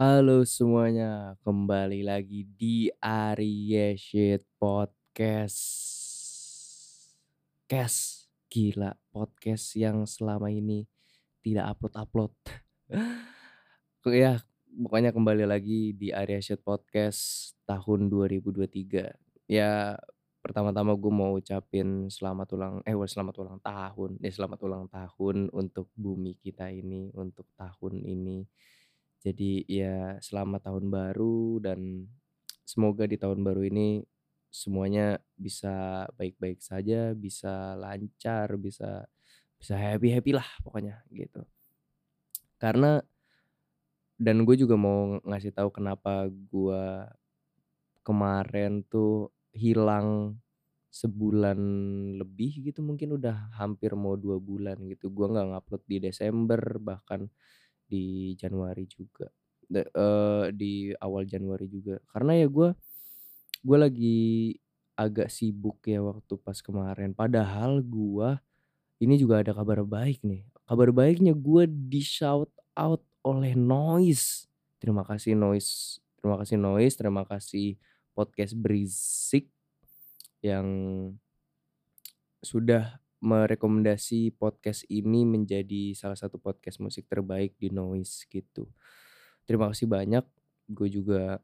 Halo semuanya, kembali lagi di Shit Podcast. Kes, gila podcast yang selama ini tidak upload-upload. Ya, pokoknya kembali lagi di Shit Podcast tahun 2023. Ya, pertama-tama gue mau ucapin selamat ulang eh selamat ulang tahun. Ya selamat ulang tahun untuk bumi kita ini, untuk tahun ini. Jadi ya selamat tahun baru dan semoga di tahun baru ini semuanya bisa baik-baik saja, bisa lancar, bisa bisa happy-happy lah pokoknya gitu. Karena dan gue juga mau ngasih tahu kenapa gue kemarin tuh hilang sebulan lebih gitu mungkin udah hampir mau dua bulan gitu gue nggak ngupload di Desember bahkan di Januari juga. De, eee, di awal Januari juga. Karena ya gue gue lagi agak sibuk ya waktu pas kemarin. Padahal gue ini juga ada kabar baik nih. Kabar baiknya gue di shout out oleh Noise. Terima kasih Noise terima kasih Noise terima kasih podcast berisik yang sudah merekomendasi podcast ini menjadi salah satu podcast musik terbaik di Noise gitu. Terima kasih banyak, gue juga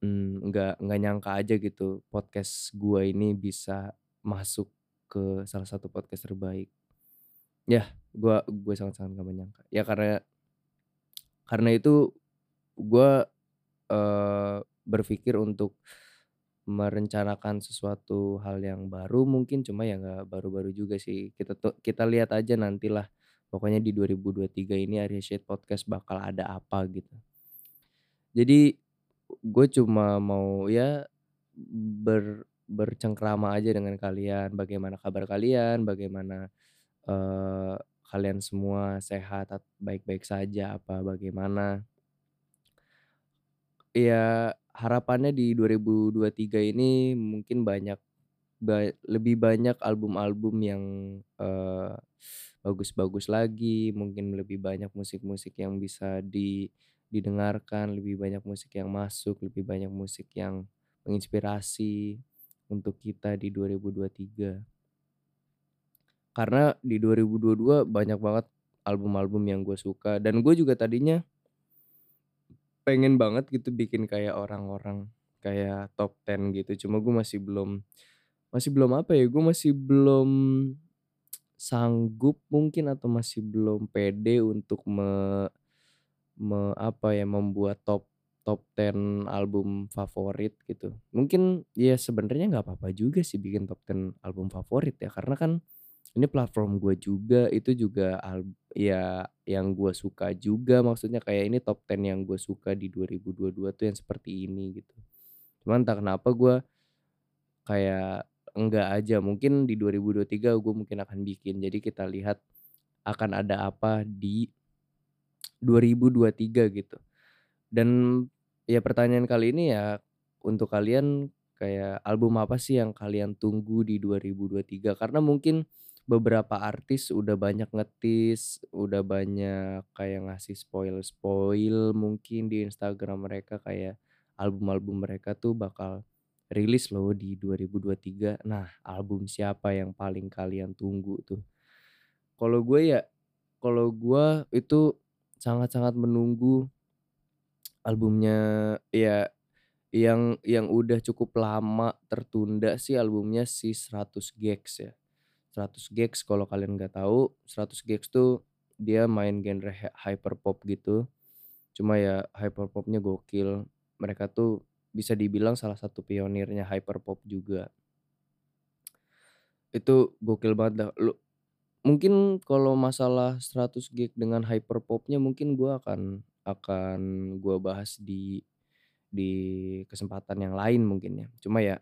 mm, nggak nggak nyangka aja gitu podcast gue ini bisa masuk ke salah satu podcast terbaik. Ya, gue gue sangat-sangat gak menyangka. Ya karena karena itu gue uh, berpikir untuk merencanakan sesuatu hal yang baru mungkin cuma ya nggak baru-baru juga sih. Kita tuh kita lihat aja nantilah. Pokoknya di 2023 ini Arya Shade Podcast bakal ada apa gitu. Jadi gue cuma mau ya ber bercengkrama aja dengan kalian. Bagaimana kabar kalian? Bagaimana uh, kalian semua sehat, baik-baik saja apa bagaimana? Ya harapannya di 2023 ini mungkin banyak ba lebih banyak album-album yang, eee, bagus-bagus lagi, mungkin lebih banyak musik-musik yang bisa di didengarkan, lebih banyak musik yang masuk, lebih banyak musik yang menginspirasi untuk kita di 2023. Karena di 2022 banyak banget album-album yang gue suka dan gue juga tadinya pengen banget gitu bikin kayak orang-orang, kayak top 10 gitu, cuma gue masih belum masih belum apa ya, gue masih belum sanggup mungkin atau masih belum pede untuk me me apa ya, membuat top top 10 album favorit gitu. Mungkin ya sebenarnya nggak apa-apa juga sih bikin top 10 album favorit ya, karena kan ini platform gue juga, itu juga al ya yang gue suka juga, maksudnya kayak ini top 10 yang gue suka di 2022 tuh yang seperti ini gitu. Cuman entah kenapa gue kayak enggak aja, mungkin di 2023 gue mungkin akan bikin. Jadi kita lihat akan ada apa di 2023 gitu. Dan ya pertanyaan kali ini ya untuk kalian kayak album apa sih yang kalian tunggu di 2023? Karena mungkin beberapa artis udah banyak ngetis, udah banyak kayak ngasih spoil-spoil mungkin di Instagram mereka kayak album-album mereka tuh bakal rilis loh di 2023. Nah, album siapa yang paling kalian tunggu tuh? Kalau gue ya, kalau gue itu sangat-sangat menunggu albumnya ya yang yang udah cukup lama tertunda sih albumnya si 100 Gex ya. 100 Gex kalau kalian nggak tahu, 100 Gex tuh dia main genre hyperpop gitu. Cuma ya hyperpopnya gokil. Mereka tuh bisa dibilang salah satu pionirnya hyperpop juga. Itu gokil banget dah. Lu mungkin kalau masalah 100 Gex dengan hyperpopnya mungkin gua akan akan gua bahas di di kesempatan yang lain mungkin ya. Cuma ya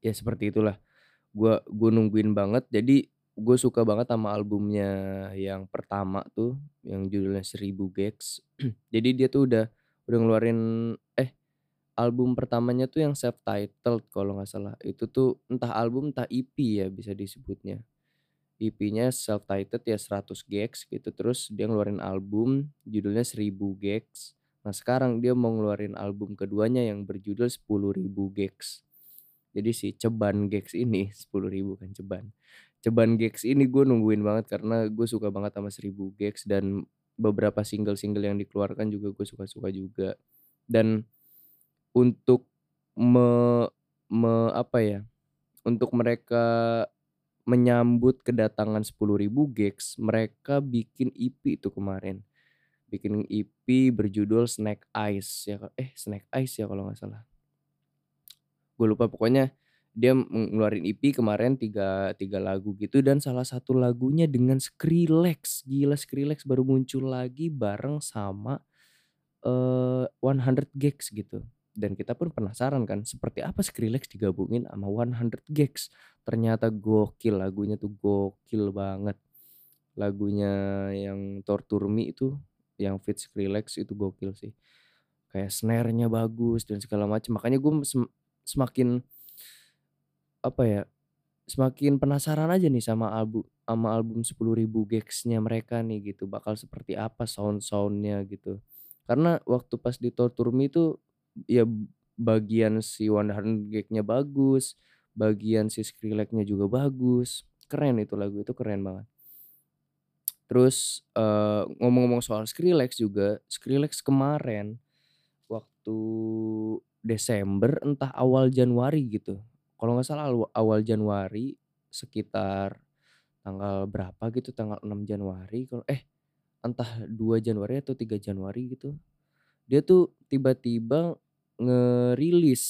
ya seperti itulah Gua gue nungguin banget jadi gue suka banget sama albumnya yang pertama tuh yang judulnya Seribu Gex. Jadi dia tuh udah udah ngeluarin eh album pertamanya tuh yang self-titled kalau nggak salah. Itu tuh entah album entah EP ya bisa disebutnya. EP-nya self-titled ya 100 Gex gitu. Terus dia ngeluarin album judulnya Seribu Gex. Nah sekarang dia mau ngeluarin album keduanya yang berjudul 10.000 Gecs. Jadi si Ceban Gecs ini 10.000 kan Ceban. Ceban Gecs ini gue nungguin banget karena gue suka banget sama 1000 Gecs dan beberapa single-single yang dikeluarkan juga gue suka-suka juga. Dan untuk me me apa ya, untuk mereka menyambut kedatangan 10.000 Gecs, mereka bikin EP itu kemarin. Bikin EP berjudul Snake Eyes ya eh Snake Eyes ya kalau nggak salah. Gue lupa pokoknya dia ngeluarin EP kemarin tiga tiga lagu gitu dan salah satu lagunya dengan Skrillex. Gila Skrillex baru muncul lagi bareng sama eh 100 Gecs gitu. Dan kita pun penasaran kan seperti apa Skrillex digabungin sama 100 Gecs. Ternyata gokil lagunya tuh gokil banget. Lagunya yang Torture Me itu yang feat Skrillex itu gokil sih. Kayak snare-nya bagus dan segala macam. Makanya gue semakin apa ya, semakin penasaran aja nih sama albu sama album 10.000 Gecs-nya mereka nih gitu, bakal seperti apa sound-sound-nya gitu. Karena waktu pas di Torture Me itu ya bagian si 100 Gecs-nya bagus, bagian si Skrillex-nya juga bagus. Keren itu lagu itu keren banget. Terus uh, ngomong-ngomong soal Skrillex juga, Skrillex kemarin waktu Desember entah awal Januari gitu kalau nggak salah awal Januari sekitar tanggal berapa gitu, tanggal 6 Januari kalau eh entah 2 Januari atau 3 Januari gitu. Dia tuh tiba-tiba ngerilis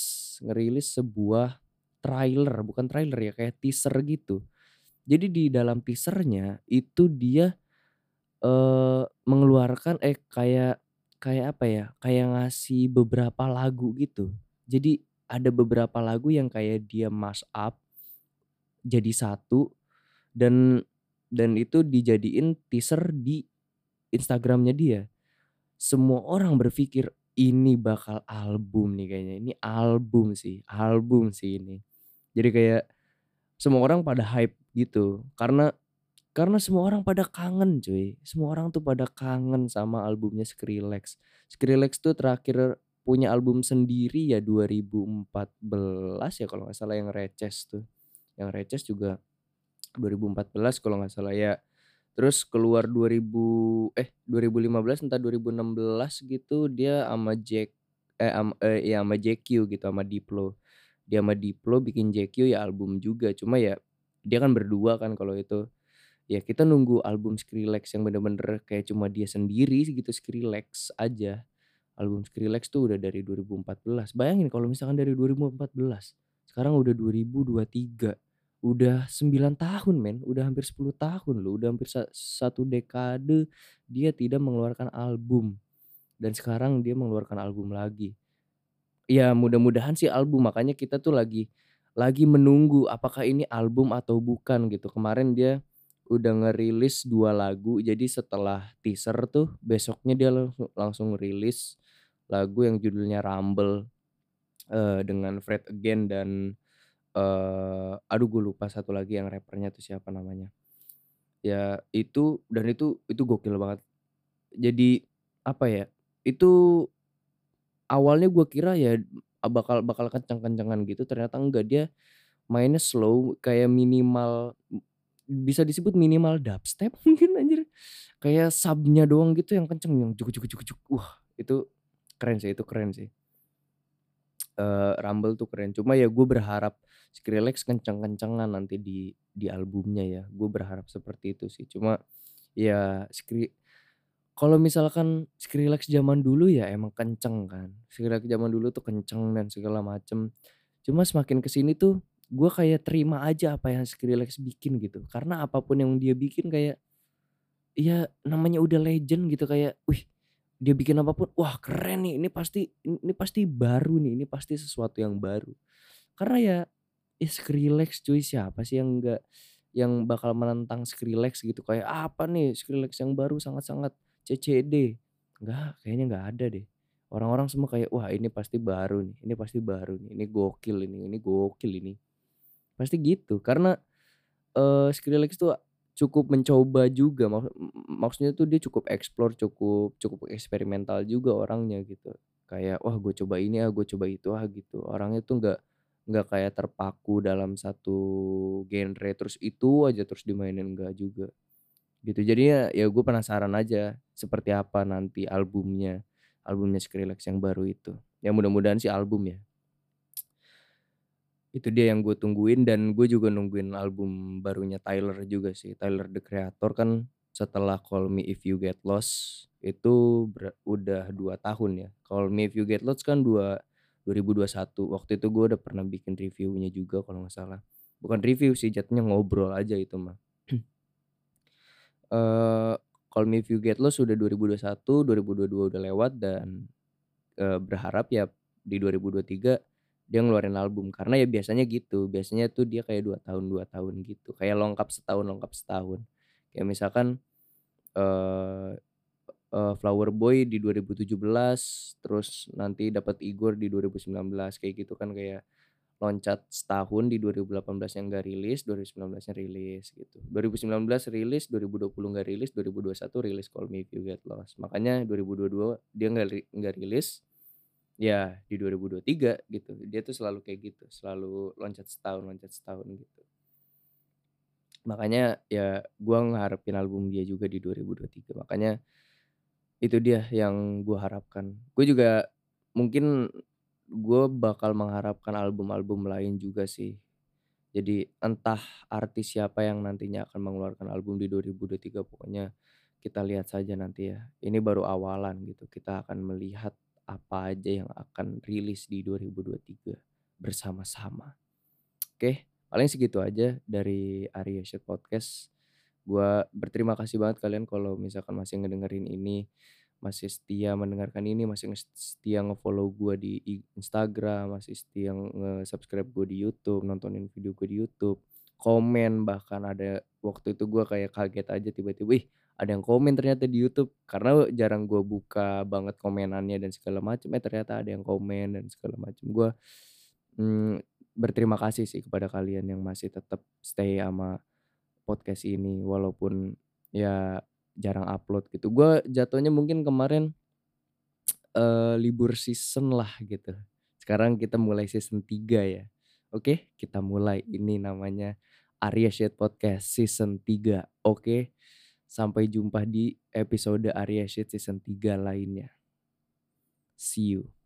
ngerilis sebuah trailer, bukan trailer ya, kayak teaser gitu. Jadi di dalam teasernya itu dia eh mengeluarkan eh kayak kayak apa ya, kayak ngasih beberapa lagu gitu. Jadi ada beberapa lagu yang kayak dia mash up jadi satu dan dan itu dijadiin teaser di Instagramnya dia. Semua orang berpikir ini bakal album nih kayaknya. Ini album sih, album sih ini. Jadi kayak semua orang pada hype gitu karena karena semua orang pada kangen cuy. Semua orang tuh pada kangen sama albumnya Skrillex. Skrillex tuh terakhir punya album sendiri ya 2014 ya kalau nggak salah yang Reces tuh. Yang Reces juga 2014 kalau nggak salah ya. Terus keluar 2000 eh 2015 entah 2016 gitu dia sama Jack eh, am, eh ya sama JQ gitu sama Diplo. Dia sama Diplo bikin JQ ya album juga. Cuma ya dia kan berdua kan kalau itu. Ya kita nunggu album Skrillex yang bener-bener kayak cuma dia sendiri gitu Skrillex aja album Skrillex tuh udah dari 2014. Bayangin kalau misalkan dari 2014, sekarang udah 2023. Udah 9 tahun men, udah hampir 10 tahun loh, udah hampir satu dekade dia tidak mengeluarkan album. Dan sekarang dia mengeluarkan album lagi. Ya mudah-mudahan sih album, makanya kita tuh lagi lagi menunggu apakah ini album atau bukan gitu. Kemarin dia udah ngerilis dua lagu, jadi setelah teaser tuh besoknya dia langsung, rilis lagu yang judulnya Rumble uh, dengan Fred Again dan uh, aduh gue lupa satu lagi yang rappernya tuh siapa namanya. Ya itu dan itu itu gokil banget. Jadi apa ya? Itu awalnya gue kira ya bakal bakal kencang-kencangan gitu ternyata enggak dia mainnya slow kayak minimal bisa disebut minimal dubstep mungkin anjir kayak subnya doang gitu yang kenceng yang cukup cukup cukup cukup wah itu keren sih itu keren sih. Uh, Rumble tuh keren, cuma ya gue berharap Skrillex kenceng-kencengan nanti di di albumnya ya, gue berharap seperti itu sih. Cuma ya Skri kalau misalkan Skrillex zaman dulu ya emang kenceng kan, Skrillex zaman dulu tuh kenceng dan segala macem. Cuma semakin ke sini tuh gue kayak terima aja apa yang Skrillex bikin gitu, karena apa pun yang dia bikin kayak ya namanya udah legend gitu kayak, wih dia bikin apa pun, wah keren nih, ini pasti ini pasti baru nih, ini pasti sesuatu yang baru. Karena ya, ya Skrillex cuy, siapa sih yang enggak yang bakal menentang Skrillex gitu, kayak apa nih Skrillex yang baru sangat-sangat CCD. Enggak, kayaknya enggak ada deh. Orang-orang semua kayak, wah ini pasti baru nih, ini pasti baru nih, ini gokil ini, ini gokil ini. Pasti gitu, karena uh, Skrillex tuh cukup mencoba juga mak maksudnya tuh dia cukup explore, cukup cukup eksperimental juga orangnya gitu. Kayak, "Wah gue coba ini ah, gue coba itu ah," gitu. Orangnya tuh nggak nggak kayak terpaku dalam satu genre, terus itu aja terus dimainin, enggak juga, gitu. Jadinya ya gue penasaran aja seperti apa nanti albumnya, albumnya Skrillex yang baru itu. Ya mudah-mudahan sih album ya. Itu dia yang gue tungguin dan gue juga nungguin album barunya Tyler juga sih. Tyler, The Creator kan setelah Call Me If You Get Lost itu udah 2 tahun ya. Call Me If You Get Lost kan dua 2021. Waktu itu gue udah pernah bikin reviewnya juga kalau nggak salah. Bukan review sih jatuhnya ngobrol aja itu mah. Eee, Call Me If You Get Lost udah 2021, 2022 udah lewat dan, eee, berharap ya di 2023 dia ngeluarin album. Karena ya biasanya gitu, biasanya tuh dia kayak 2 tahun 2 tahun gitu, kayak lengkap setahun lengkap setahun. Kayak misalkan, eee eee, Flower Boy di 2017, terus nanti dapat Igor di 2019, kayak gitu kan kayak loncat setahun di 2018-nya nggak rilis, 2019-nya rilis gitu. 2019 rilis, 2020 nggak rilis, 2021 rilis Call Me If You Get Lost. Makanya 2022 dia nggak ri nggak rilis, ya di 2023 gitu. Dia tuh selalu kayak gitu, selalu loncat setahun loncat setahun gitu. Makanya ya gua ngarepin album dia juga di 2023. Makanya itu dia yang gua harapkan. Gue juga mungkin gue bakal mengharapkan album-album lain juga sih. Jadi entah artis siapa yang nantinya akan mengeluarkan album di 2023 pokoknya kita lihat saja nanti ya. Ini baru awalan gitu. Kita akan melihat apa aja yang akan rilis di 2023 bersama-sama. Oke, paling segitu aja dari Arya Shoot Podcast. Gua berterima kasih banget kalian kalau misalkan masih ngedengerin ini, masih setia mendengarkan ini, masih setia nge-follow gua di Instagram, masih setia nge-subscribe gue di YouTube, nontonin video gue di YouTube, komen bahkan ada waktu itu gua kayak kaget aja tiba-tiba, "Wih, ada yang komen ternyata di YouTube." Karena jarang gue buka banget komenannya dan segala macam, eh ternyata ada yang komen dan segala macam. Gua, mmm, berterima kasih sih kepada kalian yang masih tetap stay sama podcast ini walaupun ya jarang upload gitu. Gue jatuhnya mungkin kemarin, eee, libur season lah gitu. Sekarang kita mulai season 3 ya. Oke, kita mulai. Ini namanya Arya Shoot Podcast season 3. Oke, sampai jumpa di episode Arya Shoot season 3 lainnya. See you.